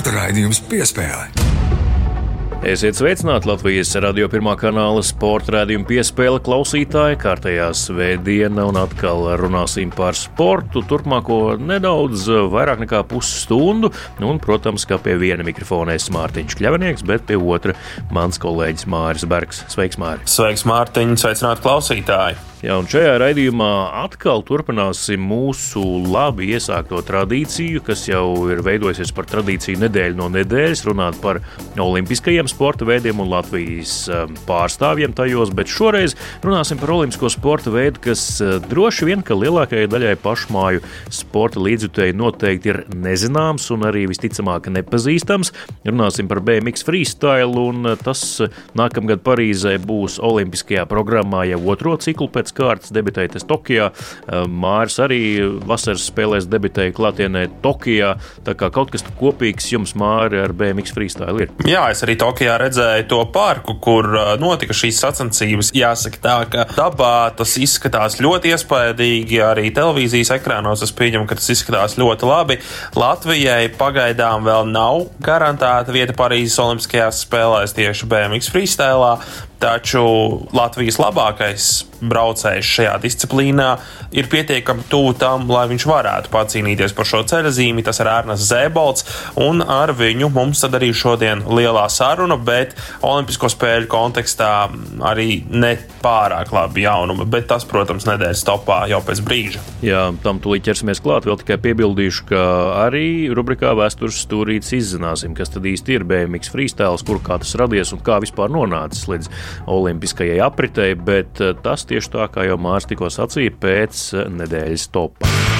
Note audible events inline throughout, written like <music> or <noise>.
Sporta raidījums piespēlē. Esiet sveicināti Latvijas radio pirmā kanāla sporta rādījuma piespēle klausītāji. Kārtējā svētdiena un atkal runāsim par sportu. Turpmāko nedaudz vairāk nekā pusstundu. Un, protams, kā pie viena mikrofona es Mārtiņš Kļavnieks, bet pie otra mans kolēģis Māris Bergs. Sveiks, Māri! Sveiks, Mārtiņ! Sveicināti klausītāji! Jā, un šajā raidījumā atkal turpināsim mūsu labi iesākto tradīciju, kas jau ir veidojusies par tradīciju nedēļu no nedēļas, runāt par olimpiskajiem sporta veidiem un Latvijas um, pārstāvjiem tajos, bet šoreiz runāsim par olimpisko sporta veidu, kas uh, droši vien, ka lielākajai daļai pašmāju sporta līdzjutēji noteikti ir nezināms un arī visticamāk nepazīstams. Runāsim par BMX freestyle, un uh, tas uh, nākamgad Parīzē būs olimpiskajā programmā jau otro ciklu pēc pēc kārtas debitējas Tokijā. Eh, Māris arī vasaras spēlēs debitēja klātienē Tokijā. Tā kā kaut kas kopīgs jums, Māri, ar BMX freestyle ir. Jā, es arī Tokijā redzēju to parku, kur notika šīs sacensības. Jāsaka tā, ka dabā tas izskatās ļoti iespaidīgi. Arī televīzijas ekrānos es pieņemu, ka tas izskatās ļoti labi. Latvijai pagaidām vēl nav garantēta vieta Parīzes Olimpiskajās spēlēs tieši BMX freestyle, taču Latvijas labākais braucējs šajā disciplīnā ir pietiekami tuvu tam, lai viņš varētu pacīnīties par šo ceļzīmi. Tas ir Ernsts Zēbolts, un ar viņu mums tad arī šodien lielā saruna, bet Olimpisko spēļu kontekstā arī ne pārāk labi jaunumi, bet tas, protams, nedēļas topā jau pēc brīža. Jā, tam tūlīt ķersimies klāt. Vēl tikai piebildīšu, ka arī rubrikā vēstures stūrītis izzināsim, kas tad īsti ir BMX freestyle, kur kā tas radies un kā vispār nonācis līdz olimpiskajai apritei, bet tas tieši tā, kā jau Mārcis tikko sacīja, pēc nedēļas topā.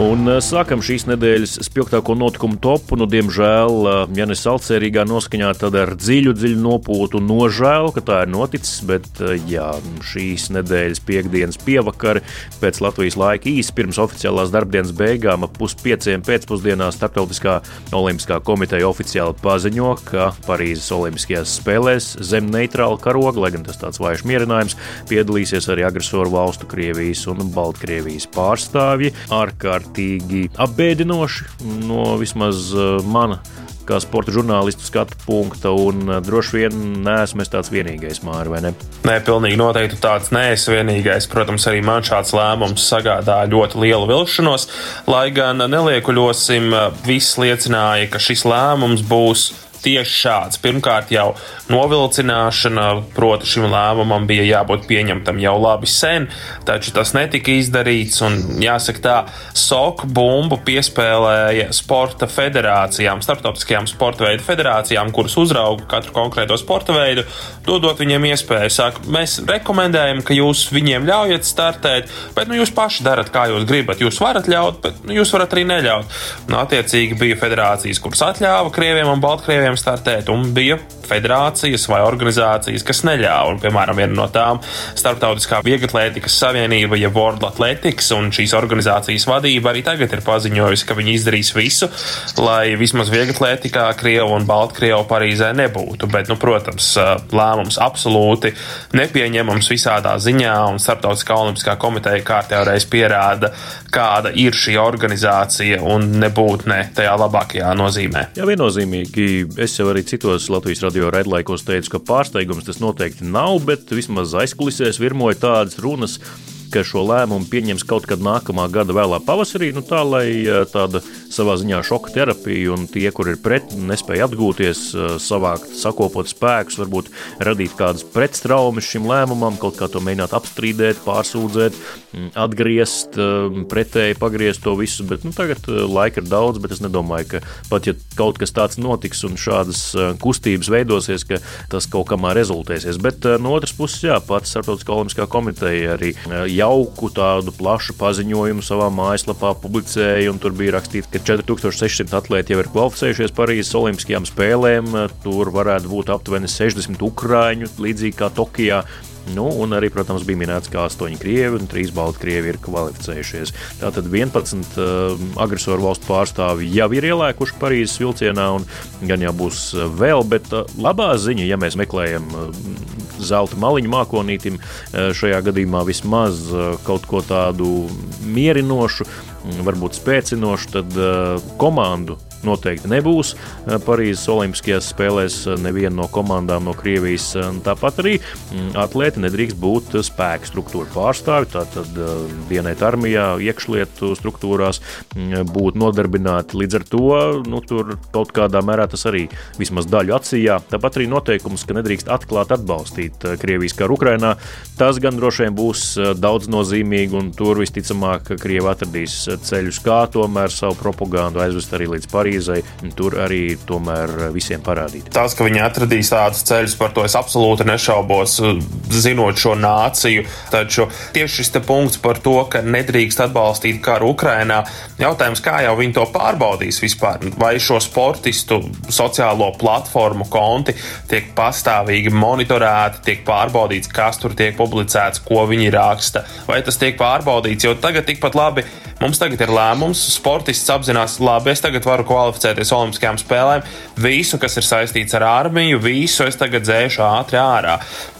Un eh, sākam šīs nedēļas spilgtāko notikumu topu. Nu, diemžēl, eh, ja ne salcerīgā noskaņā, tad ar dziļu, dziļu nopūtu nožēlu, ka tā ir noticis. Bet eh, jā, šīs nedēļas piekdienas pievakar, pēc Latvijas laika īsi pirms oficiālās darbdienas beigām, ap puspieciem pēcpusdienā Startautiskā olimpiskā komiteja oficiāli paziņo, ka Parīzes Olimpiskajās spēlēs zem neitrāla karoga, lai gan tas tāds vājš mierinājums, piedalīsies arī agresoru valstu Krievijas un Baltkrievijas pārstāvji. Ārkārt ārkārtīgi apbēdinoši no vismaz uh, mana kā sporta žurnālistu skatu punkta, un uh, droši vien neesmu es tāds vienīgais māri, vai ne? Nē, pilnīgi noteikti tāds neesmu vienīgais. Protams, arī man šāds lēmums sagādā ļoti lielu vilšanos, lai gan neliekuļosim, uh, viss liecināja, ka šis lēmums būs tieši šāds. Pirmkārt, jau novilcināšana, proti, šim lēmumam bija jābūt pieņemtam jau labi sen, taču tas netika izdarīts. Un, jāsaka, tā soka bumbu piespēlēja sporta federācijām, starptautiskajām sporta veidu federācijām, kuras uzrauga katru konkrēto sporta veidu, dodot viņiem iespēju. Saka, mēs rekomendējam, ka jūs viņiem ļaujat startēt, bet nu, jūs paši darat, kā jūs gribat. Jūs varat ļaut, bet nu, jūs varat arī neļaut. Nu, attiecīgi bija federācijas, kuras atļāva Krieviem un Baltkrieviem startēt, un bija federācijas vai organizācijas, kas neļāva. Un, piemēram, viena no tām - Startautiskā Vieglatlētikas Savienība, jeb ja World Athletics, un šīs organizācijas vadība arī tagad ir paziņojusi, ka viņi izdarīs visu, lai vismaz vieglatlētikā Krievu un Baltkrievu Parīzē nebūtu. Bet, nu, protams, lēmums absolūti nepieņemams visādā ziņā, un Startautiskā Olimpiskā komiteja kārtējā reiz pierāda, kāda ir šī organizācija un nebūt ne tajā labākajā nozīmē. Jā, viennozīmīgi. Es jau arī citos Latvijas radio raidlaikos teicu, ka pārsteigums tas noteikti nav, bet vismaz aizkulisēs virmoja tādas runas, ka šo lēmumu pieņems kaut kad nākamā gada vēlā pavasarī, nu tā lai tāda savā ziņā šoka terapija un tie, kur ir pret, nespēja atgūties, savākt, sakopot spēkus, varbūt radīt kādas pretstraumes šim lēmumam, kaut kā to mēģināt apstrīdēt, pārsūdzēt, atgriezt, pretēji pagriezt to visu. Bet nu, tagad laika ir daudz, bet es nedomāju, ka pat ja kaut kas tāds notiks un šādas kustības veidosies, ka tas kaut kamā rezultēsies. Bet no otras puses, jā, pats Startautiskā olimpiskā komiteja arī jauku tādu plašu paziņojumu savā mājaslapā publicēja, un tur bija rakstīts, ka 4600 atlēti jau ir kvalificējušies Parīzes Olimpiskajām spēlēm. Tur varētu būt aptuveni 60 ukrāņu, līdzīgi kā Tokijā. Nu, un arī, protams, bija minēts, ka 8 krievi un 3 baltkrievi ir kvalificējušies. Tātad 11 uh, agresoru valstu pārstāvji jau ir ielēkuši Parīzes vilcienā, un gan jau būs vēl, bet uh, labā ziņa, ja mēs meklējam uh, zelta maliņu mākonītim, šajā gadījumā vismaz kaut ko tādu mierinošu, varbūt spēcinošu, tad komandu noteikti nebūs eh, Parīzes Olimpiskajās spēlēs eh, neviena no komandām no Krievijas. Eh, tāpat arī mm, atlēti nedrīkst būt spēku struktūra pārstāvi. Tātad dienēt armijā, iekšlietu struktūrās mm, būt nodarbināti. Līdz ar to nu, tur kaut kādā mērā tas arī vismaz daļu acījā. Tāpat arī noteikums, ka nedrīkst atklāt atbalstīt Krievijas karu Ukrainā. Tas gan droši vien būs daudz nozīmīgi, un tur visticamāk Krievija atradīs ceļus, kā tomēr savu propagandu aizvest arī līdz Parīzei Parīzai, tur arī tomēr visiem parādīt. Tas, ka viņi atradīs tādus ceļus, par to es absolūti nešaubos, zinot šo nāciju. Taču tieši šis punkts par to, ka nedrīkst atbalstīt karu Ukrainā, jautājums, kā jau viņi to pārbaudīs vispār, vai šo sportistu sociālo platformu konti tiek pastāvīgi monitorēti, tiek pārbaudīts, kas tur tiek publicēts, ko viņi raksta, vai tas tiek pārbaudīts, jo tagad tikpat labi Mums tagad ir lēmums, sportists apzinās, labi, es tagad varu kvalificēties Olimpiskajām spēlēm. Visu, kas ir saistīts ar armiju, visu es tagad dzēšu ātri ārā.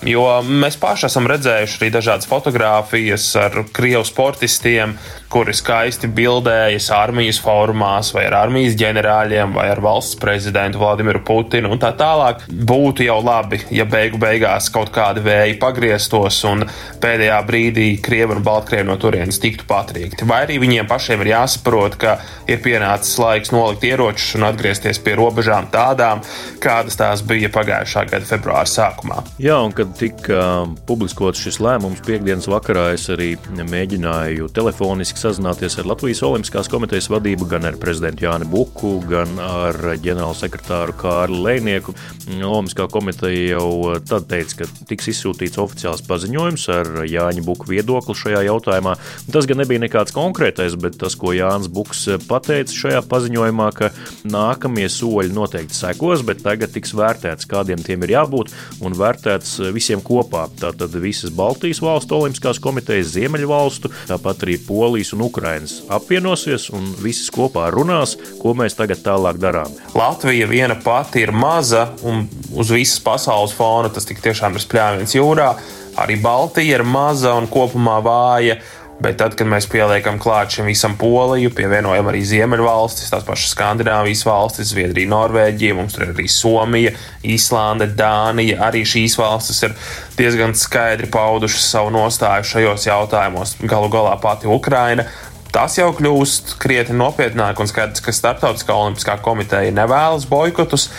Jo mēs paši esam redzējuši arī dažādas fotogrāfijas ar krievu sportistiem, kuri skaisti bildējas armijas formās, vai ar armijas ģenerāļiem, vai ar valsts prezidentu Vladimiru Putinu un tā tālāk. Būtu jau labi, ja beigu beigās kaut kādi vēji pagrieztos un pēdējā brīdī Krievi un Baltkrievi no turienes tiktu patriekti. Vai arī viņiem pašiem ir jāsaprot, ka ir pienācis laiks nolikt ieročus un atgriezties pie robežām tādām, kādas tās bija pagājušā gada februāra sākumā. Jā, un kad tika publiskots šis lēmums piekdienas vakarā, es arī mēģināju telefoniski sazināties ar Latvijas Olimpiskās komitejas vadību, gan ar prezidentu Jāni Buku, gan ar ģenerālu sekretāru Kārlu Lēnieku. Olimpiskā komiteja jau tad teica, ka tiks izsūtīts oficiāls paziņojums ar Jāņa Buku viedokli šajā jautājumā. Tas gan nebija nekāds konkrētais, bet tas, ko Jānis Buks pateica šajā paziņojumā, ka nākamie soļi noteikti sekos, bet tagad tiks vērtēts, kādiem tiem ir jābūt un vērtēts visiem kopā. Tātad visas Baltijas valstu olimpiskās komitejas, Ziemeļvalstu, tāpat arī Polijas un Ukrainas apvienosies un visas kopā runās, ko mēs tagad tālāk darām. Latvija viena pati ir maza un uz visas pasaules fona tas tik tiešām ir spļāviens jūrā. Arī Baltija ir maza un kopumā vāja. Bet tad, kad mēs pieliekam klāt šim visam Poliju, pievienojam arī Ziemeļvalstis, tās pašas Skandināvijas valstis, Zviedrija, Norvēģija, mums tur ir arī Somija, Īslande, Dānija. Arī šīs valstis ir diezgan skaidri paudušas savu nostāju šajos jautājumos. Galu galā pati Ukraina. Tas jau kļūst krietni nopietnāk un skaidrs, ka Startautiskā olimpiskā komiteja nevēlas boikotus.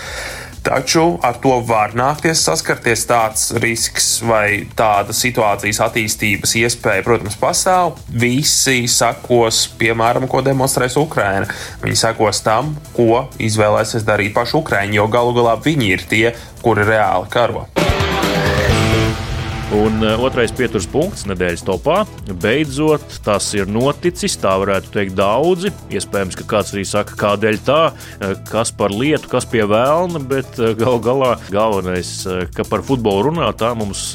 Taču ar to var nākties saskarties tāds risks vai tāda situācijas attīstības iespēja, protams, pastāv. Visi sekos, piemēram, ko demonstrēs Ukraina. Viņi sekos tam, ko izvēlēsies darīt paši Ukraiņi, jo galu galā viņi ir tie, kuri reāli karo. Un eh, otrais pieturas punkts nedēļas topā. Beidzot, tas ir noticis. Tā varētu teikt daudzi. Iespējams, ka kāds arī saka, kādēļ tā, eh, kas par lietu, kas pie vēlna. Bet eh, gal galā galvenais, ka par futbolu runā, tā mums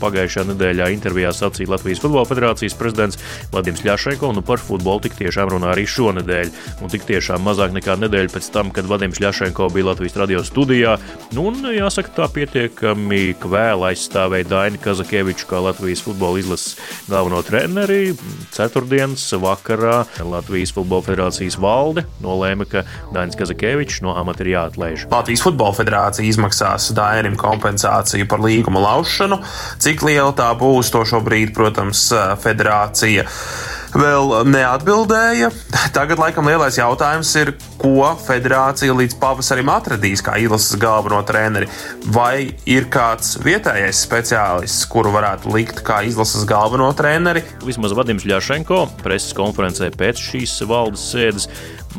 pagājušajā nedēļā intervijā sacīja Latvijas Futbola Federācijas prezidents Vladimirs Ļašenko. Nu, par futbolu tik tiešām runā arī šonadēļ. Un tik tiešām mazāk nekā nedēļa pēc tam, kad Vladimirs Ļašenko bija Latvijas radio studijā. Nu, un jāsaka, tā pietiekami kvēl aizstāvēja Daina Kazakā. Kazakeviču kā Latvijas futbola izlases galveno treneri. Ceturtdienas vakarā Latvijas Futbola Federācijas valde nolēma, ka Dainis Kazakevičs no amata ir jāatlaiž. Latvijas Futbola Federācija izmaksās Dainim kompensāciju par līguma laušanu. Cik liela tā būs, to šobrīd, protams, federācija vēl neatbildēja. Tagad, laikam, lielais jautājums ir, ko federācija līdz pavasarim atradīs kā izlases galveno treneri. Vai ir kāds vietējais speciālists, kuru varētu likt kā izlases galveno treneri? Vismaz Vadims Ļašenko preses konferencē pēc šīs valdes sēdes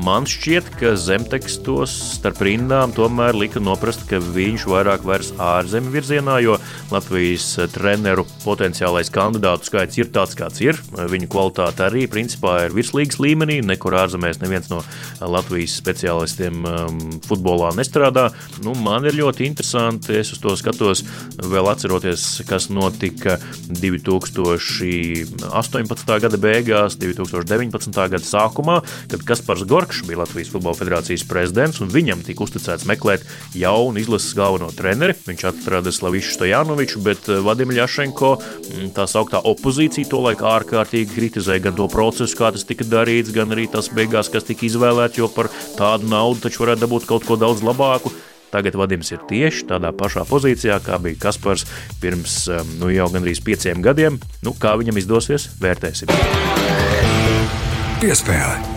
Man šķiet, ka zemtekstos starp rindām tomēr lika noprast, ka viņš vairāk vairs ārzemju virzienā, jo Latvijas treneru potenciālais kandidātu skaits ir tāds, kāds ir. Viņu kvalitāte arī principā ir virslīgas līmenī. Nekur ārzemēs neviens no Latvijas speciālistiem um, futbolā nestrādā. Nu, man ir ļoti interesanti, es uz to skatos, vēl atceroties, kas notika 2018. gada beigās, 2019. gada sākumā, kad Kaspars Gorčs Norkšs bija Latvijas Futbola Federācijas prezidents, un viņam tika uzticēts meklēt jaunu izlases galveno treneri. Viņš atrada Slavišu Stojanoviču, bet eh, Vadim Ļašenko, mm, tā sauktā opozīcija, to laiku ārkārtīgi kritizēja gan to procesu, kā tas tika darīts, gan arī tas beigās, kas tika izvēlēts, jo par tādu naudu taču varētu dabūt kaut ko daudz labāku. Tagad Vadims ir tieši tādā pašā pozīcijā, kā bija Kaspars pirms nu, jau gandrīz pieciem gadiem. Nu, kā viņam izdosies, vērtēsim. Piespēle!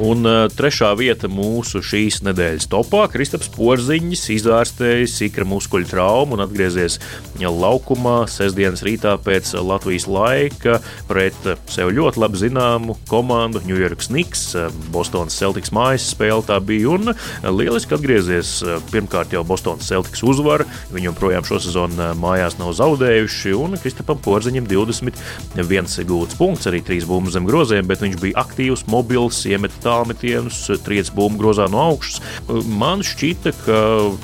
Un uh, trešā vieta mūsu šīs nedēļas topā - Kristaps Porziņš izārstējis ikra muskuļu traumu un atgriezies laukumā sestdienas rītā pēc Latvijas laika pret sev ļoti labi zināmu komandu New York Knicks, Bostonas Celtics mājas spēle tā bija un lieliski atgriezies. Pirmkārt jau Bostonas Celtics uzvara, viņi joprojām šo sezonu mājās nav zaudējuši un Kristapam Porziņam 21 gūts punkts, arī 3 bumbas zem groziem, bet viņš bija aktīvs, mobils, iemet tālmetienus, triec bumbu grozā no augšas. Man šķita, ka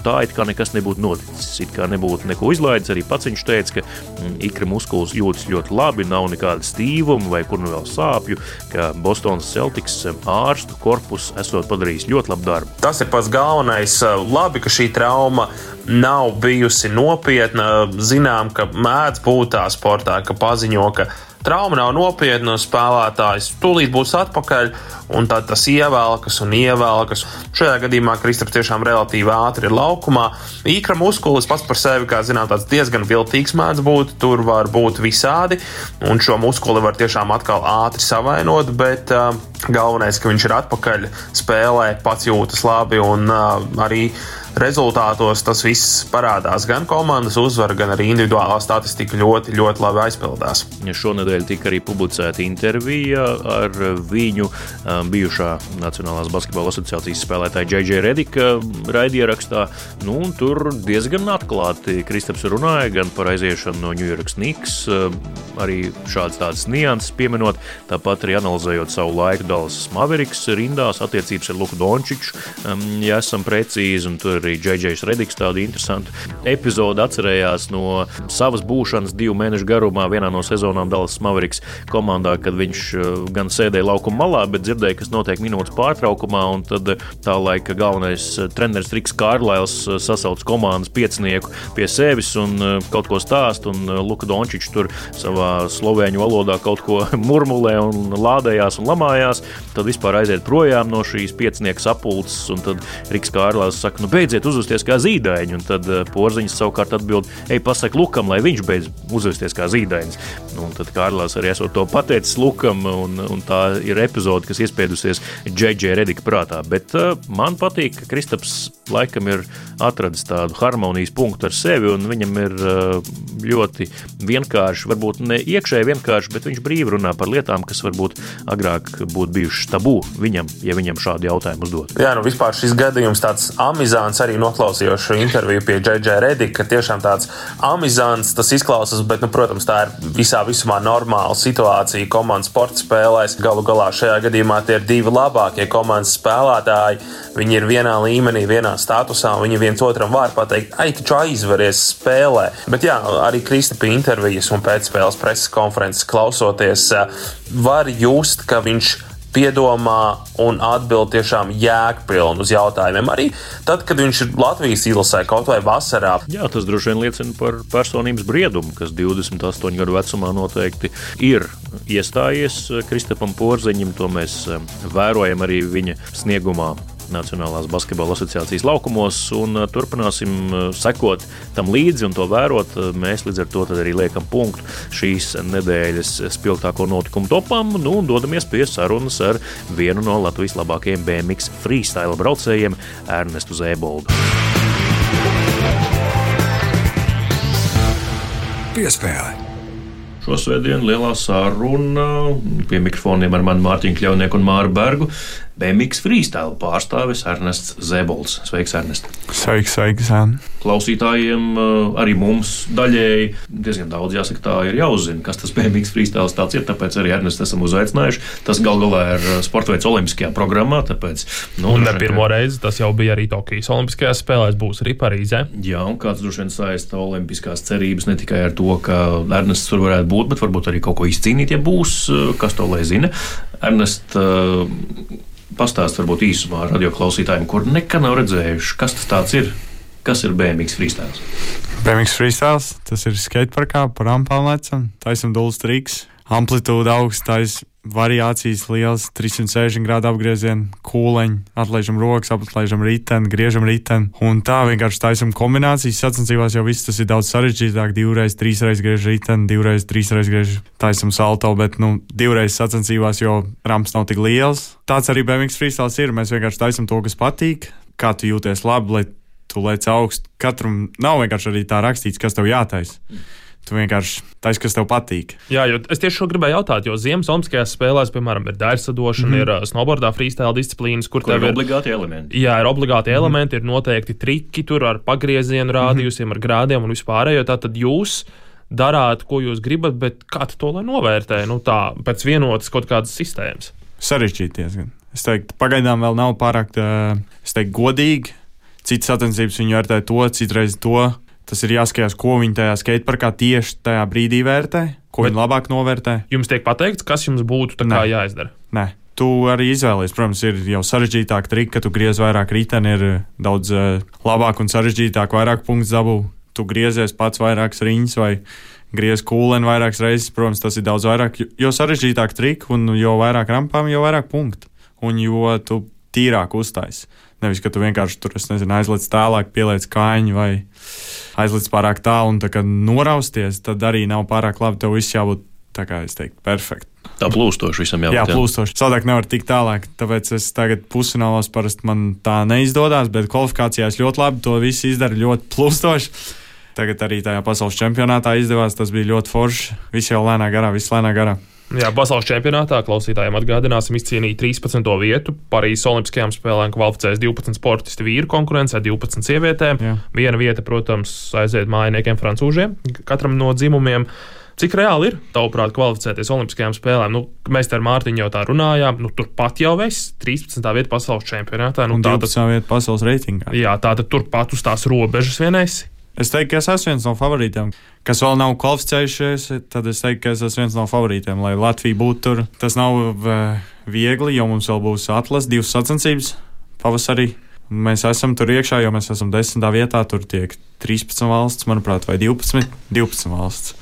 tā it kā nekas nebūtu noticis. It kā nebūtu neko izlaidis. Arī pats viņš teica, ka mm, ikra muskulis jūtas ļoti labi, nav nekāda stīvuma vai kur nu vēl sāpju, ka Bostonas Celtics ārstu korpus esot padarījis ļoti labu darbu. Tas ir pats galvenais. Labi, ka šī trauma nav bijusi nopietna. Zinām, ka mēdz būt tā sportā, ka paziņo, ka trauma nav nopietna, spēlētājs tūlīt būs atpakaļ, un tad tas ievelkas un ievelkas. Šajā gadījumā Kristaps tiešām relatīvi ātri ir laukumā. Īkra muskulis pats par sevi, kā zinām, diezgan viltīgs mēdz būt, tur var būt visādi, un šo muskuli var tiešām atkal ātri savainot, bet uh, galvenais, ka viņš ir atpakaļ spēlē, pats jūtas labi un uh, arī rezultātos tas viss parādās. Gan komandas uzvara, gan arī individuālā statistika ļoti, ļoti labi aizpildās. Šonadēļ tika arī publicēta intervija ar viņu um, bijušā Nacionālās basketbola asociācijas spēlētāja J.J. Redika raidierakstā. Nu, tur diezgan atklāti Kristaps runāja gan par aiziešanu no New York Knicks, um, arī šādas tādas nianses pieminot, tāpat arī analizējot savu laiku Dallas Mavericks rindās, attiecības ar Luku Dončiču, um, ja esam precīzi, un tur arī Džeģejs Rediks tādu interesantu epizodi atcerējās no savas būšanas divu mēnešu garumā vienā no sezonām Dallas Mavericks komandā, kad viņš uh, gan sēdēja laukuma malā, bet dzirdēja, kas notiek minūtes pārtraukumā, tad uh, tā laika galvenais uh, treneris Riks Kārlails sasauc komandas piecinieku pie sevis un kaut ko stāst, un Luka Dončičs tur savā slovēņu valodā kaut ko <laughs> murmulē un lādējās un lamājās, tad vispār aiziet projām no šīs piecinieku sapulces, un tad Riks Kārlails saka, nu beidziet beidziet uzvesties kā zīdaiņi. Un tad eh, porziņš savukārt atbild, ej, pasak Lukam, lai viņš beidz uzvesties kā zīdainis. Nu, un tad Kārlis arī esot to pateicis Lukam, un, un tā ir epizode, kas iespiedusies Džeģē Redika prātā. Bet uh, man patīk, ka Kristaps laikam ir atradis tādu harmonijas punktu ar sevi, un viņam ir uh, ļoti vienkārši, varbūt ne iekšēji vienkārši, bet viņš brīvi runā par lietām, kas varbūt agrāk būtu bijušas tabū viņam, ja viņam šādu jautājumu uzdot. Jā, nu vispār šis gadījums tāds amizants arī noklausījos šo interviju pie J.J. Redika, ka tiešām tāds amizants tas izklausās, bet, nu, protams, tā ir visā visumā normāla situācija komandas sporta spēlēs. Galu galā šajā gadījumā tie ir divi labākie komandas spēlētāji. Viņi ir vienā līmenī, vienā statusā, un viņi viens otram var pateikt, ai, taču aizveries spēlē. Bet jā, arī Kristapī intervijas un pēcspēles preses konferences klausoties, var just, ka viņš piedomā un atbild tiešām jēgpilni uz jautājumiem. Arī tad, kad viņš ir Latvijas izlasē kaut vai vasarā. Jā, tas droši vien liecina par personības briedumu, kas 28 gadu vecumā noteikti ir iestājies Kristapam Porziņam. To mēs eh, vērojam arī viņa sniegumā Nacionālās basketbola asociācijas laukumos, un uh, turpināsim uh, sekot tam līdzi un to vērot. Uh, mēs līdz ar to arī liekam punktu šīs nedēļas spilgtāko notikumu topam nu, un dodamies pie sarunas ar vienu no Latvijas labākajiem BMX freestyle braucējiem, Ernestu Zēboldu. Piespēle. Šosvētdien lielā saruna pie mikrofoniem ar mani Mārtiņu Kļavnieku un Māru Bergu. BMX freestyle pārstāvis Ernests Zebols. Sveiks, Ernest! Sveiks, sveiks, Zēn! Klausītājiem, eh, arī mums daļēji diezgan daudz jāsaka, tā ir jāuzzina, kas tas BMX freestyle tāds ir. Tāpēc arī Ernests esam uzaicinājuši. Tas gal galā ir eh, sporta veids Olimpiskajā programmā. Tāpēc, nu, un ne pirmo reizi tas jau bija arī Tokijas Olimpiskajās spēlēs, būs arī Parīzē. Jā, un kāds droši vien saista Olimpiskās cerības ne tikai ar to, ka Ernests tur varētu būt, bet varbūt arī kaut ko izcīnīt, ja būs, eh, kas to lai zina. Ernest, Pastāstiet, varbūt īsumā radioklausītājiem, kur nekad nav redzējuši, kas tas ir. Kas ir BMW freestyle? BMW freestyle tas ir skateparkā, pa rampām lecam, taisam dūles triks, amplitūda augstais, variācijas liels, 360 grādu apgriezieni, kūleņi, atlaižam rokas, atlaižam riteni, griežam riteni. Un tā vienkārši taisam kombinācijas. Sacensībās jau viss tas ir daudz sarežģītāk. Divreiz, trīsreiz griež riteni, divreiz, trīsreiz griež taisam salto, bet nu, divreiz sacensībās jau ramps nav tik liels. Tāds arī BMW freestyle ir. Mēs vienkārši taisam to, kas patīk, kā tu jūties labi, lai tu lec augstu. Katram nav vienkārši arī tā rakstīts, kas tev jātaisa. Tu vienkārši taisi, kas tev patīk. Jā, jo es tieši šo gribēju jautāt, jo Ziemas Olimpiskajās spēlēs, piemēram, ir dārsadošana, mm -hmm. ir snowboardā freestyle disciplīnas, kur, kur tev ir obligāti elementi. Jā, ir obligāti mm -hmm. elementi, ir noteikti triki tur ar pagriezienu rādījusiem, mm -hmm. ar grādiem un vispārējo. Tātad jūs darāt, ko jūs gribat, bet kā to lai novērtē? Nu, tā pēc vienotas kaut kādas sistēmas. Sarežģīti diezgan. Es teiktu, pagaidām vēl nav pārāk, es teiktu, godīgi. Citas sacensības viņi vērtē to, citreiz to Tas ir jāskatās, ko viņi tajā skateparkā tieši tajā brīdī vērtē, ko Bet viņi labāk novērtē. Jums tiek pateikts, kas jums būtu jāizdara? Nē. Tu arī izvēlies, protams, ir jau sarežģītāk triki, ka tu griez vairāk riteni, ir daudz uh, labāk un sarežģītāk, vairāk punktu dabū. Tu griezies pats vairākas riņas vai griez kūleni vairākas reizes. Protams, tas ir daudz vairāk, jo sarežģītāk triki un jo vairāk rampām, jo vairāk punktu. Un jo tu tīrāk uztaisīsi. Nevis, ka tu vienkārši tur nezinu, aizliec tālāk, pieliec kājiņu vai aizliec pārāk tālu un tā kā norausties, tad arī nav pārāk labi. Tev viss jābūt tā kā es teiktu, perfekti. Tā plūstoši visam jābūt. Jā, plūstoši. Savādāk nevar tikt tālāk. Tāpēc es tagad pusfinālos parasti man tā neizdodas, bet kvalifikācijās ļoti labi to visu izdara ļoti plūstoši. Tagad arī tajā pasaules čempionātā izdevās. Tas bija ļoti forši. Viss jau lēnā garā, viss lēnā garā. Jā, pasaules čempionātā klausītājiem atgādināsim, izcīnīja 13. vietu. Parīzes Olimpiskajām spēlēm kvalificējas 12 sportisti vīru konkurencē, 12 sievietēm. Jā. Viena vieta, protams, aiziet mājiniekiem, francūžiem, katram no dzimumiem. Cik reāli ir, tavuprāt, kvalificēties Olimpiskajām spēlēm? Nu, mēs ar Mārtiņu jau tā runājām. Nu, turpat jau esi 13. vieta pasaules čempionātā. Nu, tā tas ir vieta pasaules reitingā. Jā, tā tad turpat uz tās robežas vienais. Es teiktu, ka es esmu viens no favorītiem. Kas vēl nav kvalificējušies, tad es teiktu, ka es esmu viens no favorītiem, lai Latvija būtu tur. Tas nav eh, viegli, jo mums vēl būs atlases, divas sacensības pavasarī. Mēs esam tur iekšā, jo mēs esam desmitā vietā. Tur tiek 13 valsts, manuprāt, vai 12, 12 valsts.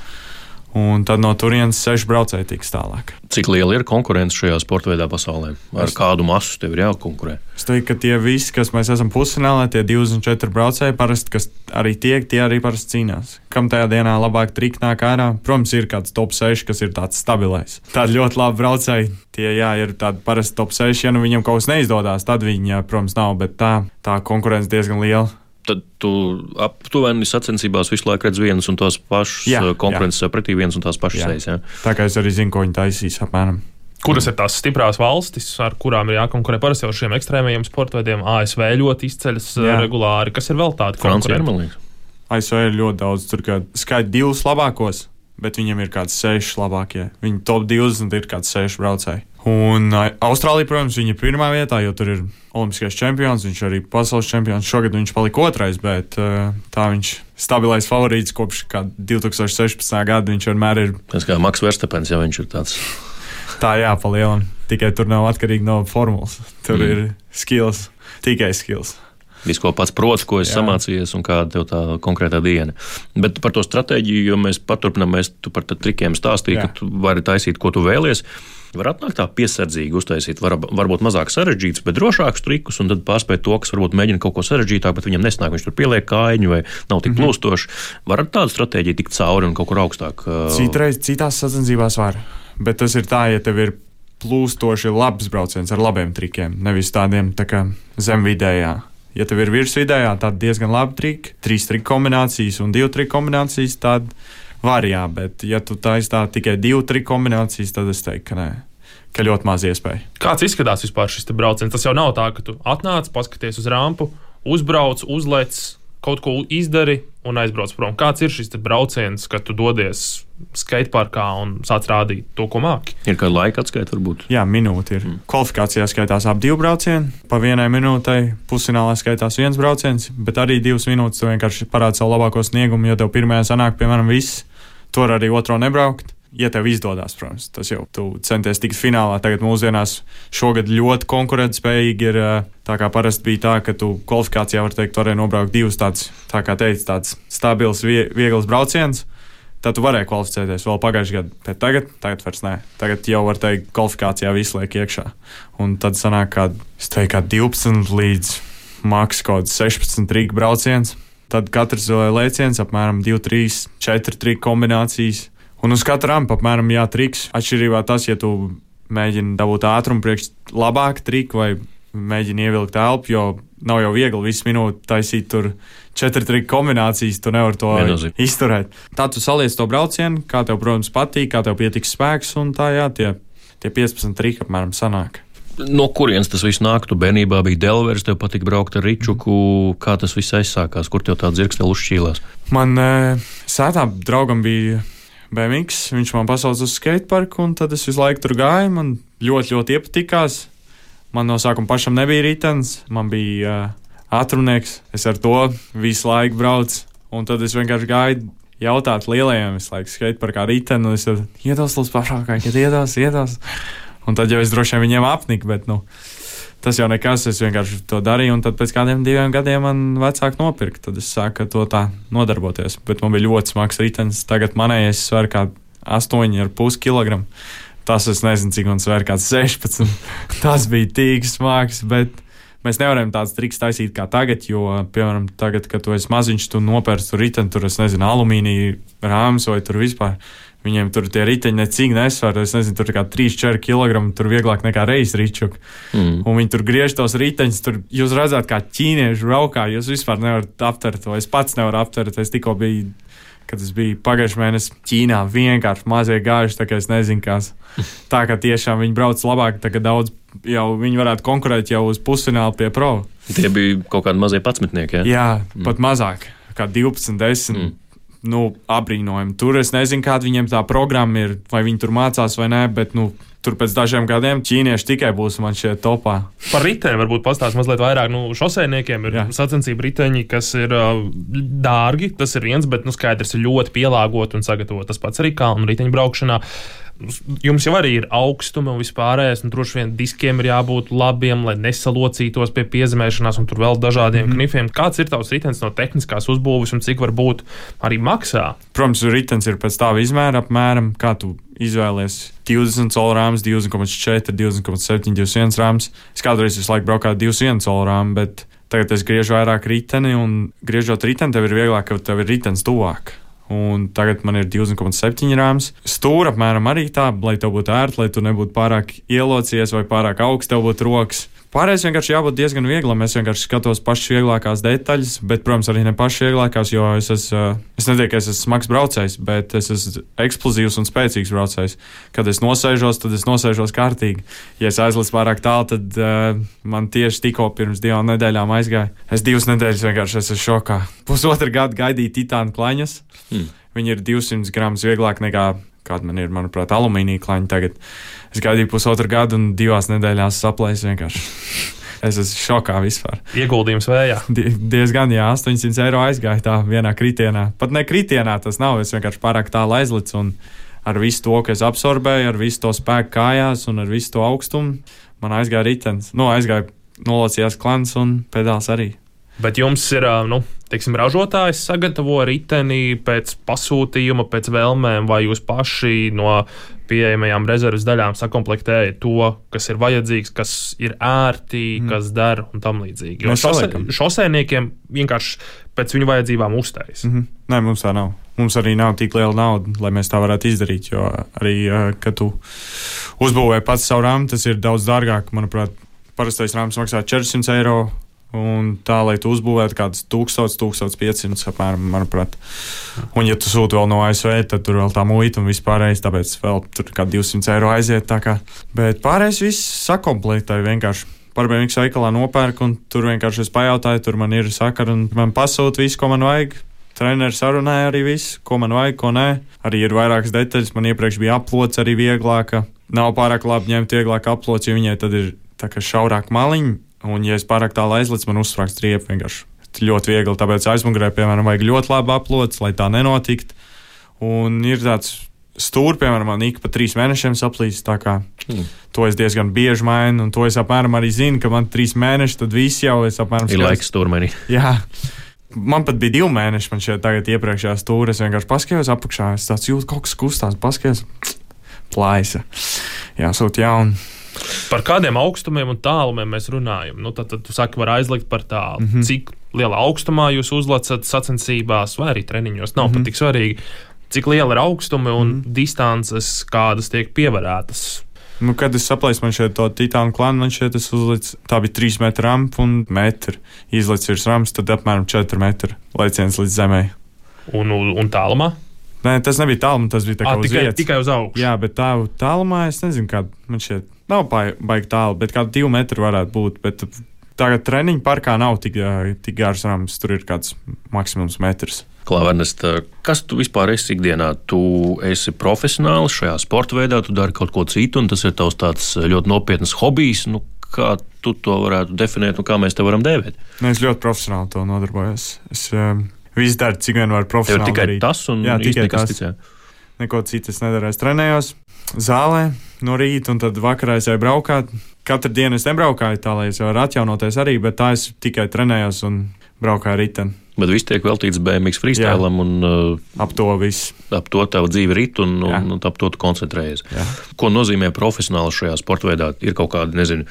Un tad no turienes seši braucēji tiks tālāk. Cik liela ir konkurence šajā sporta veidā pasaulē? Ar es... kādu masu tev ir jākonkurē? Es teiktu, ka tie visi, kas mēs esam pusfinālā, tie 24 braucēji, parasti, kas arī tiek, tie arī parasti cīnās. Kam tajā dienā labāk triki nāk ārā? Protams, ir kāds top 6, kas ir tāds stabilais. Tādi ļoti labi braucēji. Tie, jā, ir tādi parasti top 6, ja nu viņam kaut kas neizdodas, tad viņi, jā, protams, nav, bet tā, tā konkurence diezgan liela tad tu aptuveni sacensībās visu laiku redz vienas un tās pašas jā, konkurences jā. pretī vienas un tās pašas sejas. Tā kā es arī zinu, ko viņi taisīs apmēram. Kuras ir tās stiprās valstis, ar kurām ir jākonkurē parasti ar šiem ekstrēmajiem sporta veidiem? ASV ļoti izceļas jā. regulāri. Kas ir vēl tādi konkurenti? ASV ir ļoti daudz, tur kā skaidri divus labākos, bet viņam ir kāds seši labākie. Viņi top 20 ir kāds seši braucēji. Un Austrālija, protams, viņa ir pirmā vietā, jo tur ir olimpiskais čempions, viņš arī pasaules čempions. Šogad viņš palika otrais, bet tā viņš stabilais favorīts kopš 2016. gada. Viņš vienmēr ir. Tas kā Maks Verstapens, ja viņš ir tāds. Tā jā, palielam. Tikai tur nav atkarīgi no formulas. Tur mm. ir skills, tikai skills visu, ko pats prots, ko esi samācījies un kāda tev tā konkrētā diena. Bet par to stratēģiju, jo mēs paturpinām, mēs tu par trikiem stāstīji, ka tu vari taisīt, ko tu vēlies. Var atnākt tā piesardzīgi, uztaisīt var, varbūt mazāk sarežģītus, bet drošākus trikus, un tad pārspēt to, kas varbūt mēģina kaut ko sarežģītāku, bet viņam nesnāk, viņš tur pieliek kājiņu vai nav tik mm -hmm. plūstoši. Var ar tādu stratēģiju tikt cauri un kaut kur augstāk? Uh... Citreiz citās sacensībās var, bet tas ir tā, ja tev ir plūstoši labs brauciens ar labiem trikiem, nevis tādiem tā kā zemvidējā. Ja tev ir virsvidējā, tad diezgan labi triki, trīs triku kombinācijas un divu triku kombinācijas. Tad var, jā, bet ja tu taisā tikai divu triku kombinācijas, tad es teiktu, ka nē. Ka ļoti maz iespēja. Kāds izskatās vispār šis brauciens? Tas jau nav tā, ka tu atnāc, paskaties uz rampu, uzbrauc, uzlec, kaut ko izdari un aizbrauc prom. Kāds ir šis brauciens, kad tu dodies skateparkā un sāc rādīt to, ko māki? Ir kāda laika atskaita, varbūt? Jā, minūte ir. Mm. Kvalifikācijā skaitās ap divu braucienu, pa vienai minūtei, pusfinālā skaitās viens brauciens, bet arī divas minūtes tu vienkārši parādi savu labāko sniegumu, jo tev pirmajā sanāk, piemēram, viss. Tur arī otro nebraukt. Ja tev izdodas, protams, tas jau tu centies tikt finālā. Tagad mūsdienās šogad ļoti konkurētspējīgi ir. Tā kā parasti bija tā, ka tu kvalifikācijā, var teikt, varēja nobraukt divus tādus, tā kā teicu, tāds stabils, viegls brauciens. Tad tu varēji kvalificēties vēl pagājušajā gadā, bet tagad, tagad vairs nē. Tagad jau var teikt, kvalifikācijā viss liek iekšā. Un tad sanāk, ka teiktu, 12 līdz maks kaut kāds 16 rīku brauciens. Tad katrs lēciens apmēram 2, 3, 4 triku kombinācijas. Un uz katra rampa apmēram jā, triks. Atšķirībā tas, ja tu mēģini dabūt ātrumu priekš labāku triku vai mēģini ievilkt elpu, jo nav jau viegli visu minūti taisīt tur četru triku kombinācijas, tu nevari to Viennozīm. izturēt. Tā tu saliec to braucienu, kā tev, protams, patīk, kā tev pietiks spēks, un tā jā, tie, tie 15 triki apmēram sanāk. No kurienes tas viss nāk? Tu bērnībā biji Delvers, tev patika braukt ar Ričuku. Kā tas viss aizsākās? Kur tev tā dzirkstele uzšķīlās? Man e, sētā draugam bija BMX, viņš man pasauca uz skateparku, un tad es visu laiku tur gāju. Man ļoti, ļoti iepatikās. Man no sākuma pašam nebija ritenis, man bija uh, atrunnieks. Es ar to visu laiku braucu, un tad es vienkārši gāju jautāt lielajiem, visu laiku skateparkā riteni, un es iedos līdz pašākai, kad iedos, iedos. Un tad jau es droši vien viņiem apniku, bet nu, tas jau nekas. Es vienkārši to darīju, un tad pēc kādiem diviem gadiem man vecāki nopirka. Tad es sāku to tā nodarboties. Bet man bija ļoti smags ritenis. Tagad manējais sver kā 8,5 kg. Tas es nezinu, cik man sver kāds 16. <laughs> tas bija tik smags, bet mēs nevaram tādas triks taisīt kā tagad, jo, piemēram, tagad, kad tu esi maziņš, tu nopērci tur riteni, tur, es nezinu, alumīnija rāmas vai tur vispār. Viņiem tur tie riteņi necīgi nesver. Es nezinu, tur kā 3-4 kg. Tur vieglāk nekā reizes rīčuk. Mm. Un viņi tur griež tos riteņus. Tur jūs redzat, kā ķīnieši braukā. Jūs vispār nevarat aptvert to. Es pats nevaru aptvert. Es tikko biju, kad es biju pagājušajā mēnesī Ķīnā. Vienkārši mazie gājuši, tā kā es nezinu, kas. <laughs> Tā kā tiešām viņi brauc labāk, tā kā daudz jau viņi varētu konkurēt jau uz pusfinālu pie pro. Tie bija kaut kādi mazie patsmetnieki. Ja? Jā, mm. pat mazāk. Kā 12, 10. Mm nu, apbrīnojami. Tur es nezinu, kāda viņiem tā programma ir, vai viņi tur mācās vai nē, bet nu, tur pēc dažiem gadiem ķīnieši tikai būs man šeit topā. Par ritēm varbūt pastāstīt mazliet vairāk. Nu, šoseiniekiem ir Jā. sacensību riteņi, kas ir uh, dārgi, tas ir viens, bet nu, skaidrs ir ļoti pielāgoti un sagatavoti. Tas pats arī kalnu riteņu braukšanā. Jums jau arī ir augstuma un vispārējais, un droši vien diskiem ir jābūt labiem, lai nesalocītos pie piezemēšanās un tur vēl dažādiem mm. knifiem. Kāds ir tavs ritenis no tehniskās uzbūves un cik varbūt arī maksā? Protams, ritenis ir pēc tā izmēra apmēram, kā tu izvēlējies 20 colu rāmas, 2,4, 2,7, 21 rāmas. Es kādreiz visu laiku braucu ar 21 colu rāmu, bet tagad es griežu vairāk riteni, un griežot riteni, tev ir vieglāk, ka tev ir ritenis tuvāk un tagad man ir 2,7 rāms. Stūra apmēram arī tā, lai tev būtu ērti, lai tu nebūtu pārāk ielocies vai pārāk augsts, tev būtu rokas. Pārējais vienkārši jābūt diezgan vieglam. Es vienkārši skatos pašas vieglākās detaļas, bet, protams, arī ne pašas vieglākās, jo es esmu, es neteiktu, ka es esmu smags braucējs, bet es esmu eksplozīvs un spēcīgs braucējs. Kad es nosēžos, tad es nosēžos kārtīgi. Ja es aizlidu pārāk tālu, tad uh, man tieši tikko pirms divām nedēļām aizgāja. Es divas nedēļas vienkārši esmu šokā. Pusotru gadu gaidīju titāna klaņas. Hmm. Viņi ir 200 gramus vieglāk nekā kāda man ir, manuprāt, alumīnija klaņa tagad. Es gaidīju pusotru gadu un divās nedēļās saplēsu vienkārši. <laughs> Es esmu šokā vispār. Ieguldījums vējā. Die, diezgan, jā, 800 eiro aizgāja tā vienā kritienā. Pat ne kritienā tas nav, es vienkārši pārāk tālu aizlicu un ar visu to, ka es absorbēju, ar visu to spēku kājās un ar visu to augstumu, man aizgāja ritenis. Nu, aizgāja nolacījās klans un pedāls arī. Bet jums ir, nu, teiksim, ražotājs sagatavo riteni pēc pasūtījuma, pēc vēlmēm, vai jūs paši no pieejamajām rezerves daļām sakomplektējat to, kas ir vajadzīgs, kas ir ērti, mm. kas der un tam līdzīgi. Jo šose, šosēniekiem vienkārši pēc viņu vajadzībām uztais. Mm -hmm. Nē, mums tā nav. Mums arī nav tik liela nauda, lai mēs tā varētu izdarīt. Jo arī, kad tu uzbūvē pats savu rāmu, tas ir daudz dārgāk. Manuprāt, parastais rāms maksā 400 eiro Un tā, lai tu uzbūvētu kādas 1000, 1500 apmēram, manuprāt. Un, ja tu sūti vēl no ASV, tad tur vēl tā muita un vispārējais, tāpēc vēl tur kā 200 eiro aiziet. Bet pārējais viss sakomplektēja vienkārši. Pārbēgts veikalā nopērk, un tur vienkārši es pajautāju, tur man ir sakara, un man pasūta visu, ko man vajag. Treneris sarunāja arī visu, ko man vajag, ko nē. Arī ir vairākas detaļas. Man iepriekš bija aplots arī vieglāka. Nav pārāk labi ņemt vieglāk aplots, jo viņai tad ir tā kā šaurāk maliņa Un, ja es pārāk tālu aizlicu, man uzsprāgst riepa vienkārši ļoti viegli. Tāpēc aizmugurē, piemēram, vajag ļoti labi aplots, lai tā nenotiktu. Un ir tāds stūri, piemēram, man ik pa trīs mēnešiem saplīst. Mm. to es diezgan bieži mainu, un to es apmēram arī zinu, ka man trīs mēneši, tad viss jau es apmēram ir laiks stūrmenī. Jā. Man pat bija divi mēneši, man šeit tagad iepriekšējā stūrī. Es vienkārši paskatījos apakšā, es tāds jūtu, kaut kas kustās, paskatījos, plājas. Jā, sūt jaunu. Par kādiem augstumiem un tālumiem mēs runājam? Nu, tad, tad tu saki, var aizlikt par tālu. Mm -hmm. Cik lielā augstumā jūs uzlacat sacensībās, vai arī treniņos, nav mm -hmm. pat tik svarīgi cik liela ir augstumi un mm. distances, kādas tiek pievarētas. Nu, kad es saplēsu man šeit to titānu klānu, man šeit uzlicis, tā bija 3 metru rampa un metru. Izlaicis virs rampas, tad apmēram 4 metru leciens līdz zemē. Un, un, un tālumā? Nē, tas nebija tālumā, tas bija à, uz tikai, vietas. tikai uz augšu. Jā, bet tā tālumā es nezinu, kāda man šeit nav baigi tālu, bet kāda 2 metru varētu būt. Bet tagad treniņu parkā nav tik, tik gars rams, tur ir kāds maksimums metrs. Klavernest, kas tu vispār esi ikdienā? Tu esi profesionāls šajā sporta veidā, tu dari kaut ko citu, un tas ir tavs tāds ļoti nopietns hobijs. Nu, kā tu to varētu definēt, un kā mēs te varam dēvēt? Nu, es ļoti profesionāli to nodarbojos. Es um, visu daru, cik vien varu profesionāli. Tev tikai darīt. tas, un Jā, tikai tas. Cits, Neko citu es nedaru. Es trenējos zālē no rīta, un tad vakarā es jau braukāju. Katru dienu es nebraukāju tā, lai es varētu atjaunoties arī, bet tā es tikai trenējos un braukāju riteni. Bet viss tiek veltīts BMX freestylam un uh, ap to visu. Ap to tev dzīve rit un, un, un, ap to koncentrējies. Jā. Ko nozīmē profesionāli šajā sporta veidā? Ir kaut kādi, nezinu,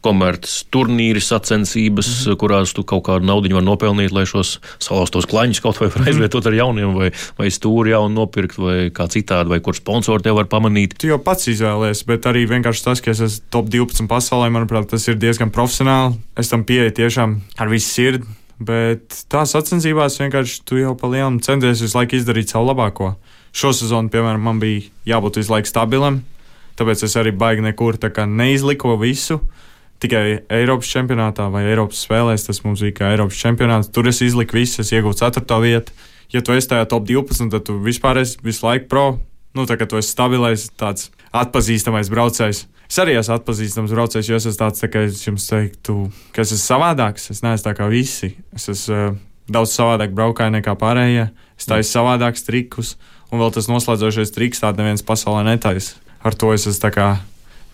komerces turnīri, sacensības, mm -hmm. kurās tu kaut kādu naudu vari nopelnīt, lai šos salauztos klaņus kaut vai mhm. aizvietot ar jauniem, vai, vai stūri jaunu nopirkt, vai kā citādi, vai kur sponsori tev var pamanīt. Tu jau pats izvēlējies, bet arī vienkārši tas, ka es esmu top 12 pasaulē, manuprāt, tas ir diezgan profesionāli. Es tam pieeju tiešām ar visu sirdi Bet tās sacensībās vienkārši tu jau pa lielam centies visu laiku izdarīt savu labāko. Šo sezonu, piemēram, man bija jābūt visu laiku stabilam, tāpēc es arī baigi nekur neizliku visu. Tikai Eiropas čempionātā vai Eiropas spēlēs tas mums bija kā Eiropas čempionāts. Tur es izliku visu, es iegūstu 4. vietu. Ja tu esi tajā top 12, tad tu vispār esi visu laiku pro. Nu, tā kā tu esi stabilais, tāds atpazīstamais braucējs. Es arī esmu atpazīstams braucējs, jo es esmu tāds, tā kā es jums teiktu, ka es esmu savādāks. Es neesmu tā kā visi. Es esmu uh, daudz savādāk braukāju nekā pārējie. Es taisu mm. savādākus trikus, un vēl tas noslēdzošais triks tādu neviens pasaulē netaisa. Ar to es esmu tā kā.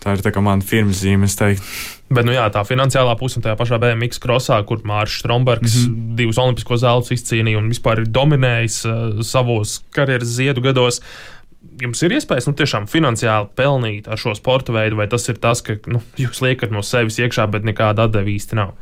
Tā ir tā kā mana firmas zīme, es teiktu. Bet, nu jā, tā finansiālā puse tajā pašā BMX krosā, kur Mārcis Strombergs mm -hmm. divus olimpiskos zeltus izcīnīja un vispār ir dominējis uh, savos karjeras ziedu gados. Uh, jums ir iespējas nu, tiešām finansiāli pelnīt ar šo sporta veidu, vai tas ir tas, ka nu, jūs liekat no sevis iekšā, bet nekāda atdeve īsti nav?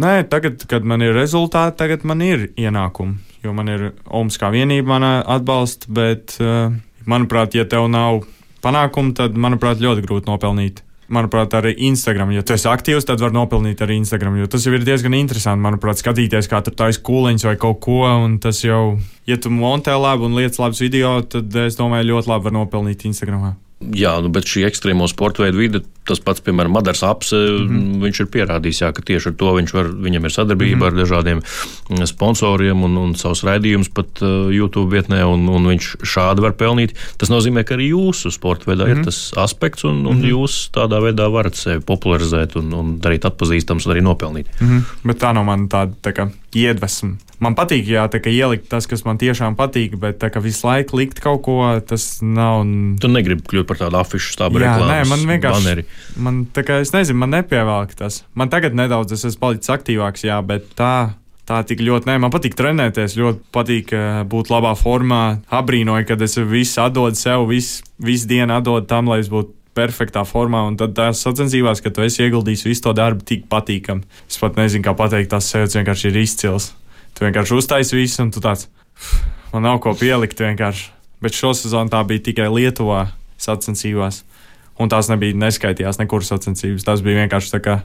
Nē, tagad, kad man ir rezultāti, tagad man ir ienākumi. Jo man ir OMS kā vienība, man atbalsta, bet, eh, manuprāt, ja tev nav panākumu, tad, manuprāt, ļoti grūti nopelnīt manuprāt, arī Instagram. Ja tu esi aktīvs, tad var nopelnīt arī Instagram. Jo tas jau ir diezgan interesanti, manuprāt, skatīties, kā tur taisa kūliņš vai kaut ko. Un tas jau, ja tu montē labi un lietas labus video, tad es domāju, ļoti labi var nopelnīt Instagramā. Jā, nu, bet šī ekstrēmo sporta veida vide, tas pats, piemēram, Madars Apse, mm -hmm. viņš ir pierādījis, jā, ka tieši ar to viņš var, viņam ir sadarbība mm -hmm. ar dažādiem mm, sponsoriem un, un savus raidījumus pat uh, YouTube vietnē, un, un viņš šādi var pelnīt. Tas nozīmē, ka arī jūsu sporta veidā mm -hmm. ir mhm. tas aspekts, un, un mm -hmm. jūs tādā veidā varat sevi popularizēt un, un darīt atpazīstams un arī nopelnīt. Mm -hmm. Bet tā nav man tāda tā kā iedvesma man patīk, jā, tā, ielikt tas, kas man tiešām patīk, bet tā, visu laiku likt kaut ko, tas nav. Tu negribi kļūt par tādu afišu stābu reklāmu. Nē, man vienkārši. Baneri. Man, kā, es nezinu, man nepievelk tas. Man tagad nedaudz es esmu palicis aktīvāks, jā, bet tā. Tā tik ļoti, nē, man patīk trenēties, ļoti patīk uh, būt labā formā. Abrīnoju, kad es visu atdodu sev, visu, visu dienu atdodu tam, lai es būtu perfektā formā, un tad tās sacensībās, ka tu esi ieguldījis visu to darbu, tik patīkami. Es pat nezinu, kā pateikt, tas sev vienkārši ir izcils. Tu vienkārši uztaisīji visu, un tu tāds - man nav ko pielikt vienkārši. Bet šo sezonu tā bija tikai Lietuvā sacensībās. Un tās nebija neskaitījās nekur sacensības. Tas bija vienkārši tā kā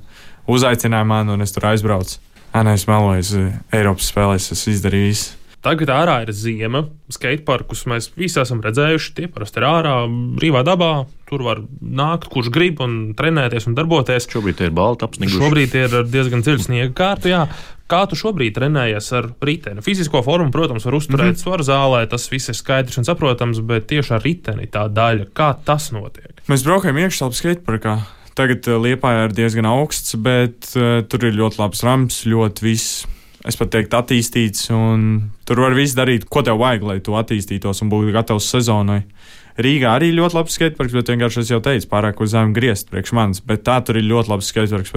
uzaicināja mani, un es tur aizbraucu. Nē, es meloju, Eiropas spēlēs es izdarīju visu. Tagad ārā ir zima, skateparkus mēs visi esam redzējuši. Tie parasti ir ārā, brīvā dabā. Tur var nākt, kurš grib, un trenēties un darboties. Šobrīd ir balta apsniguši. Šobrīd ir diezgan dziļa sniega kārta. Jā. Kā tu šobrīd trenējies ar riteni? Fizisko formu, protams, var uzturēt mm -hmm. svaru zālē, tas viss ir skaidrs un saprotams, bet tieši ar riteni tā daļa, kā tas notiek? Mēs braukājam iekšā skateparkā. Tagad uh, Liepā ir diezgan augsts, bet uh, tur ir ļoti labs rams, ļoti viss es pat teiktu, attīstīts. Tur var viss darīt, ko tev vajag, lai tu attīstītos un būtu gatavs sezonai. Rīgā arī ļoti labs skateparks, bet vienkārši es jau teicu, pārāk uz zemi griezt priekš manis. Bet tā tur ir ļoti labs skateparks.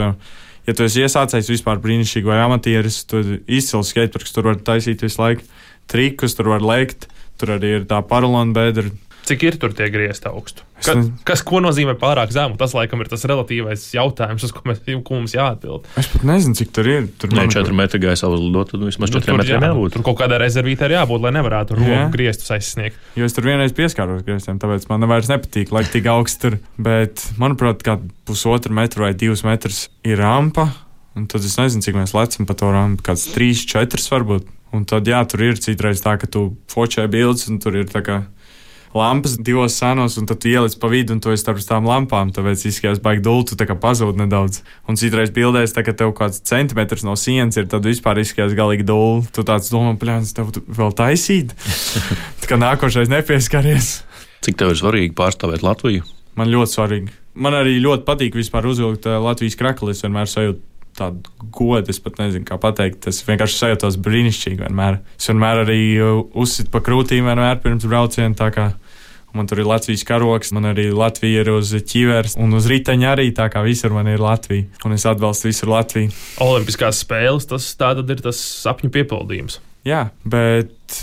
Ja tu esi iesācējis vispār brīnišķīgi vai amatieris, tad izcils skateparks tur var taisīt visu laiku trikus, tur var lēkt. Tur arī ir tā paralēla bedra Cik ir tur tie griezti augstu? Ka, kas ko nozīmē pārāk zemu? Tas, laikam, ir tas relatīvais jautājums, uz ko, mēs, ko mums jāatbild. Es pat nezinu, cik tur ir. Tur ir 4 metri gaisa uzlidot, tad vismaz 4 nu, metriem jā, jābūt. Tur kaut kādā rezervītē ir jābūt, lai nevarētu roku grieztus aizsniegt. Jo es tur vienreiz pieskāros grieztiem, tāpēc man vairs nepatīk, lai tik augsts tur. Bet, manuprāt, kā pusotra metra vai divas metras ir rampa. Un tad es nezinu, cik mēs lecam pa to rampu. Kāds trīs, četras varbūt. Un tad, jā, tur ir citreiz tā, ka tu fočē bildes, un tur ir tā kā lampas divos senos, un tad tu ieliec pa vidu, un tu esi starp tām lampām. Tāpēc izskatās, baigi dultu, tā kā pazūd nedaudz. Un citreiz bildēs, tā, ka tev kāds centimetrs no sienas ir, tad vispār izskatās galīgi dulli. Tu tāds domā, plēns, tev vēl taisīt. <laughs> tā kā nākošais nepieskaries. Cik tev ir svarīgi pārstāvēt Latviju? Man ļoti svarīgi. Man arī ļoti patīk vispār uzvilkt uh, Latvijas krakli. Es vienmēr sajūtu tādu godu, es pat nezinu, kā pateikt. Es vienkārši sajūtos brīnišķīgi vienmēr. Es vienmēr arī uh, uzsitu pa krūtīm, vienmēr pirms brauciena. Man tur ir Latvijas karoks, man arī Latvija ir uz ķīveres un uz riteņa arī. Tā kā visur man ir Latvija, un es atbalstu visur Latviju. Olimpiskās spēles, tas ir tas sapņu piepildījums. Jā, bet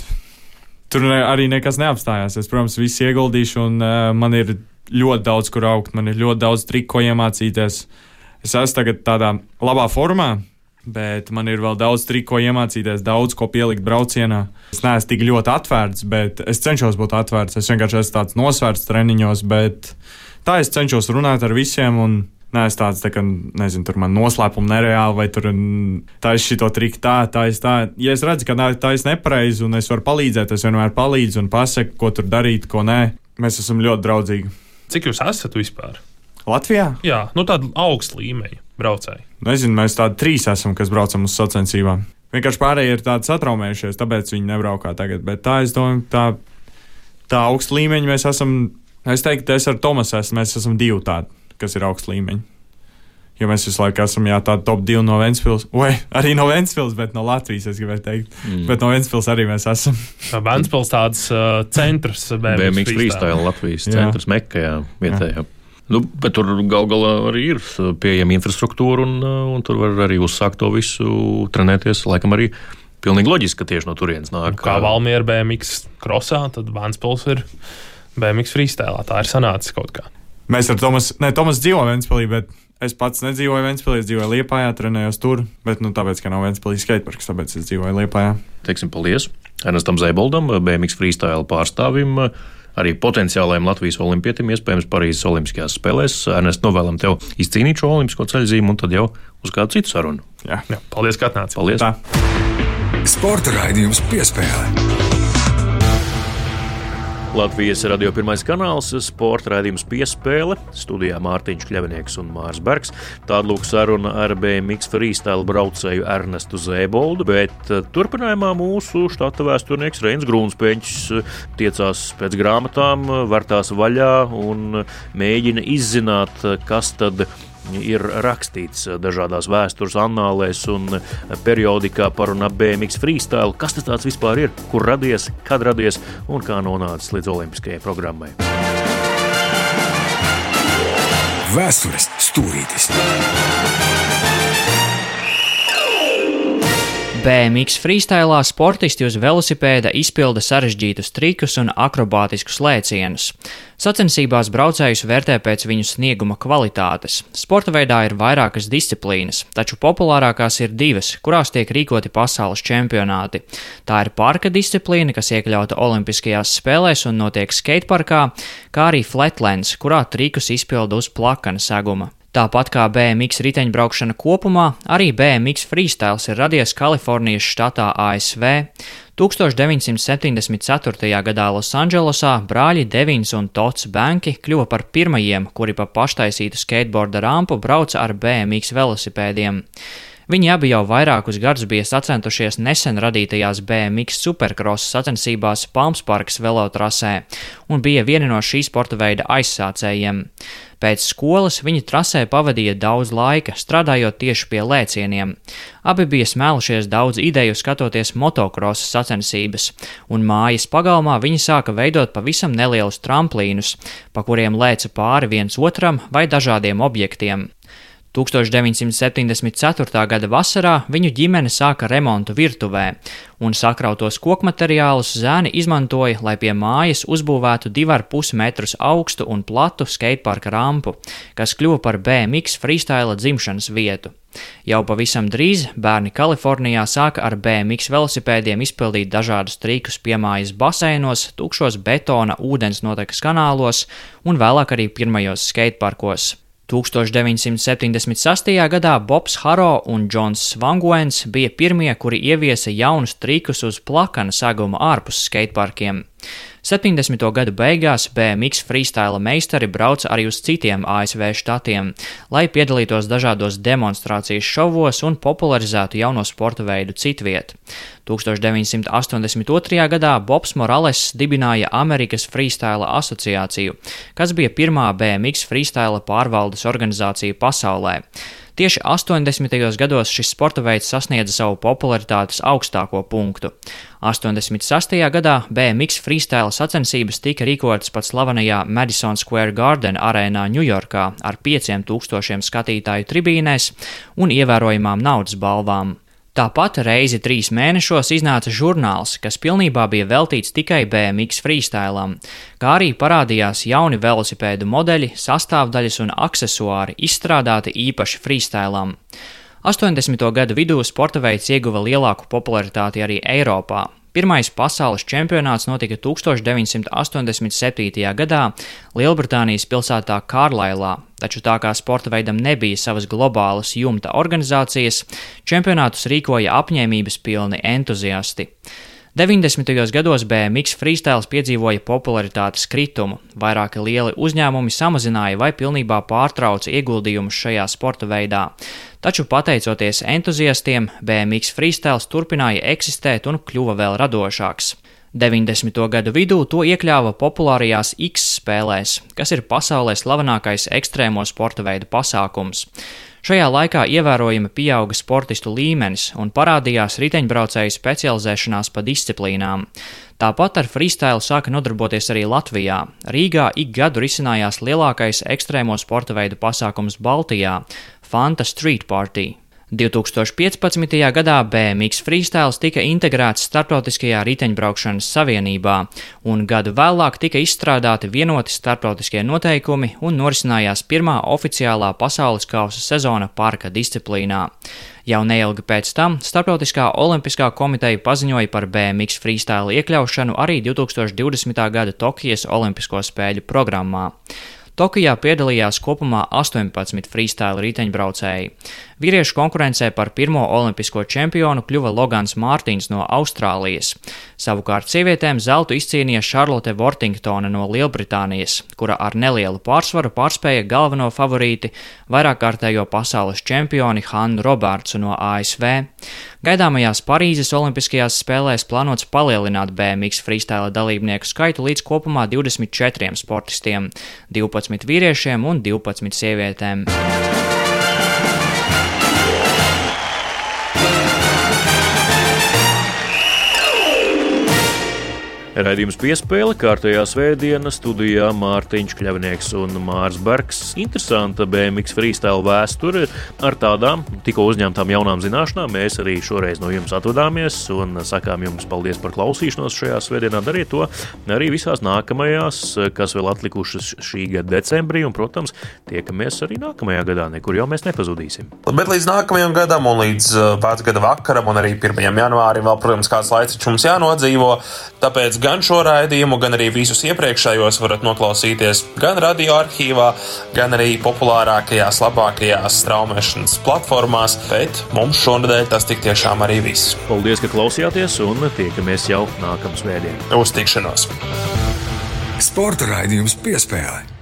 tur arī nekas neapstājās. Es, protams, visu ieguldīšu, un uh, man ir ļoti daudz, kur augt, man ir ļoti daudz triku, ko iemācīties. Uh, es esmu tagad tādā labā formā, bet man ir vēl daudz triku, ko iemācīties, daudz ko pielikt braucienā. Es neesmu tik ļoti atvērts, bet es cenšos būt atvērts. Es vienkārši esmu tāds nosvērts treniņos, bet tā es cenšos runāt ar visiem. Un, Nē, es tāds, tā kā, nezinu, tur man noslēpumi nereāli, vai tur tā ir šī trika, tā, ir tā. Ja es redzu, ka ir nepareizi un es varu palīdzēt, es vienmēr palīdzu un pasaku, ko tur darīt, ko nē. Mēs esam ļoti draudzīgi. Cik jūs esat vispār? Latvijā? Jā, nu tāda augsta līmeņa braucēji. Nezinu, mēs tādi trīs esam, kas braucam uz sacensībām. Vienkārši pārējie ir tādi satraumējušies, tāpēc viņi nebraukā tagad. Bet tā, es domāju, tā, tā augsta līmeņa mēs esam. Es teiktu, es ar Tomasu esmu, mēs esam divi tādi, kas ir augsta līmeņa. Jo mēs visu laiku esam jā, tādi top divi no Vēncpils, vai arī no Vēncpils, bet no Latvijas, es gribēju teikt. Mm. Bet no Vēncpils arī mēs esam. Vēncpils tāds uh, centrs, <laughs> BMW freestyle Latvijas centrs, Mekajā vietējā. Jā. Nu, bet tur gal galā arī ir pieejama infrastruktūra, un, un tur var arī uzsākt to visu, trenēties. Laikam arī pilnīgi loģiski, ka tieši no turienes nāk. Nu, kā Valmiera BMX krosā, tad Vanspils ir BMX freestēlā. Tā ir sanācis kaut kā. Mēs ar Tomas, ne, Tomas dzīvo Ventspēlī, bet es pats nedzīvoju Ventspēlī, es dzīvoju Liepājā, trenējos tur, bet, nu, tāpēc, ka nav Ventspēlī skateparks, tāpēc es dzīvoju Liepājā. Teiksim, paldies Ernestam Zēboldam, BMX freestēla pārstāvim arī potenciālajiem Latvijas olimpietim, iespējams, Parīzes Olimpiskajās spēlēs. Ernest, novēlam tev izcīnīt šo olimpisko ceļzīmu un tad jau uz kādu citu sarunu. Jā, Jā paldies, ka atnācāt. Paldies! Tā. Sporta raidījums piespēlē. Latvijas radio pirmais kanāls, sporta raidījums piespēle, studijā Mārtiņš Kļavinieks un Mārs Bergs. Tāda lūk saruna ar BMX freestyle braucēju Ernestu Zēboldu, bet eh, turpinājumā mūsu štata vēsturnieks Reins Grūnspēņš eh, tiecās pēc grāmatām, vērtās vaļā un mēģina izzināt, kas tad ir ir rakstīts dažādās vēstures annālēs un periodikā par un ap BMX freestyle. Kas tas vispār ir, kur radies, kad radies un kā nonācis līdz olimpiskajai programmai? Vēstures stūrītis! BMX freestylā sportisti uz velosipēda izpilda sarežģītus trikus un akrobātiskus lēcienus. Sacensībās braucējus vērtē pēc viņu snieguma kvalitātes. Sporta veidā ir vairākas disciplīnas, taču populārākās ir divas, kurās tiek rīkoti pasaules čempionāti. Tā ir parka disciplīna, kas iekļauta Olimpiskajās spēlēs un notiek skateparkā, kā arī flatlands, kurā trikus izpilda uz plakana seguma. Tāpat kā BMX riteņbraukšana kopumā, arī BMX freestyles ir radies Kalifornijas štatā ASV. 1974. gadā Losandželosā brāļi Devins un Tots Banki kļuva par pirmajiem, kuri pa paštaisītu skateboarda rampu brauca ar BMX velosipēdiem. Viņi abi jau vairākus gadus bija sacentušies nesen radītajās BMX supercross sacensībās Palmsparkas velotrasē un bija vieni no šī sporta veida aizsācējiem. Pēc skolas viņi trasē pavadīja daudz laika, strādājot tieši pie lēcieniem. Abi bija smēlušies daudz ideju skatoties motocross sacensības, un mājas pagalmā viņi sāka veidot pavisam nelielus tramplīnus, pa kuriem lēca pāri viens otram vai dažādiem objektiem. 1974. gada vasarā viņu ģimene sāka remontu virtuvē, un sakrautos koku materiālus zēni izmantoja, lai pie mājas uzbūvētu 2,5 metrus augstu un platu skateparka rampu, kas kļuva par BMX freestyle dzimšanas vietu. Jau pavisam drīz bērni Kalifornijā sāka ar BMX velosipēdiem izpildīt dažādus trikus piemājas baseinos, tukšos betona ūdens notekas kanālos un vēlāk arī pirmajos skateparkos. 1976. gadā Bobs Haro un Džons Svanguens bija pirmie, kuri ieviesa jaunus trikus uz plakana saguma ārpus skateparkiem. 70. gadu beigās BMX freestyle meistari brauca arī uz citiem ASV štatiem, lai piedalītos dažādos demonstrācijas šovos un popularizētu jauno sporta veidu citviet. 1982. gadā Bobs Morales dibināja Amerikas Freestyle asociāciju, kas bija pirmā BMX freestyle pārvaldes organizācija pasaulē. Tieši 80. gados šis sporta veids sasniedza savu popularitātes augstāko punktu. 86. gadā BMX freestyle sacensības tika rīkotas pat slavenajā Madison Square Garden arēnā Ņujorkā ar 5000 skatītāju tribīnēs un ievērojamām naudas balvām. Tāpat reizi trīs mēnešos iznāca žurnāls, kas pilnībā bija veltīts tikai BMX freestylam, kā arī parādījās jauni velosipēdu modeļi, sastāvdaļas un accessuāri izstrādāti īpaši freestylam. 80. gadu vidū sporta veids ieguva lielāku popularitāti arī Eiropā, Pirmais pasaules čempionāts notika 1987. gadā Lielbritānijas pilsētā Kārlailā, taču tā kā sporta veidam nebija savas globālas jumta organizācijas, čempionātus rīkoja apņēmības pilni entuziasti. 90. gados BMX freestyle piedzīvoja popularitātes kritumu, vairāki lieli uzņēmumi samazināja vai pilnībā pārtrauca ieguldījumus šajā sporta veidā. Taču, pateicoties entuziastiem, BMX freestyle turpināja eksistēt un kļuva vēl radošāks. 90. gadu vidū to iekļāva populārajās X spēlēs, kas ir pasaulē slavenākais ekstrēmo sporta veidu pasākums. Šajā laikā ievērojami pieauga sportistu līmenis un parādījās riteņbraucēju specializēšanās pa disciplīnām. Tāpat ar freestyle sāka nodarboties arī Latvijā. Rīgā ik gadu risinājās lielākais ekstrēmo sporta veidu pasākums Baltijā - Fanta Street Party. 2015. gadā BMX freestyle tika integrēts Startautiskajā riteņbraukšanas savienībā, un gadu vēlāk tika izstrādāti vienoti startautiskie noteikumi un norisinājās pirmā oficiālā pasaules kausa sezona parka disciplīnā. Jau neilgi pēc tam Startautiskā olimpiskā komiteja paziņoja par BMX freestyle iekļaušanu arī 2020. gada Tokijas Olimpisko spēļu programmā. Tokijā piedalījās kopumā 18 freestyle riteņbraucēji. Vīriešu konkurencē par pirmo olimpisko čempionu kļuva Logans Mārtiņš no Austrālijas. Savukārt sievietēm zeltu izcīnīja Šarlote Vortingtone no Lielbritānijas, kura ar nelielu pārsvaru pārspēja galveno favorīti vairāk kārtējo pasaules čempioni Hannu Robertsu no ASV. Gaidāmajās Parīzes Olimpiskajās spēlēs plānots palielināt BMX freestyle dalībnieku skaitu līdz kopumā 24 sportistiem - 12 vīriešiem un 12 sievietēm. Radījums piespēle kārtējā svētdiena studijā Mārtiņš Kļavnieks un Mārs Bergs. Interesanta BMX freestyle vēsture ar tādām tikko uzņemtām jaunām zināšanām. Mēs arī šoreiz no jums atvadāmies un sakām jums paldies par klausīšanos šajā svētdienā. Dariet to arī visās nākamajās, kas vēl atlikušas šī gada decembrī, un, protams, tiekamies arī nākamajā gadā, nekur jau mēs nepazudīsim. Bet līdz nākamajam gadam un līdz uh, vakaram un arī 1. janvārim vēl, protams, kāds laiks mums jānodzīvo. Tāpēc Gan šo raidījumu, gan arī visus iepriekšējos varat noklausīties gan radio arhīvā, gan arī populārākajās, labākajās straumēšanas platformās. Bet mums šonadēļ tas tik tiešām arī viss. Paldies, ka klausījāties un tiekamies jau nākamā svētdienā. Uz tikšanos! Sporta raidījums piespēlē!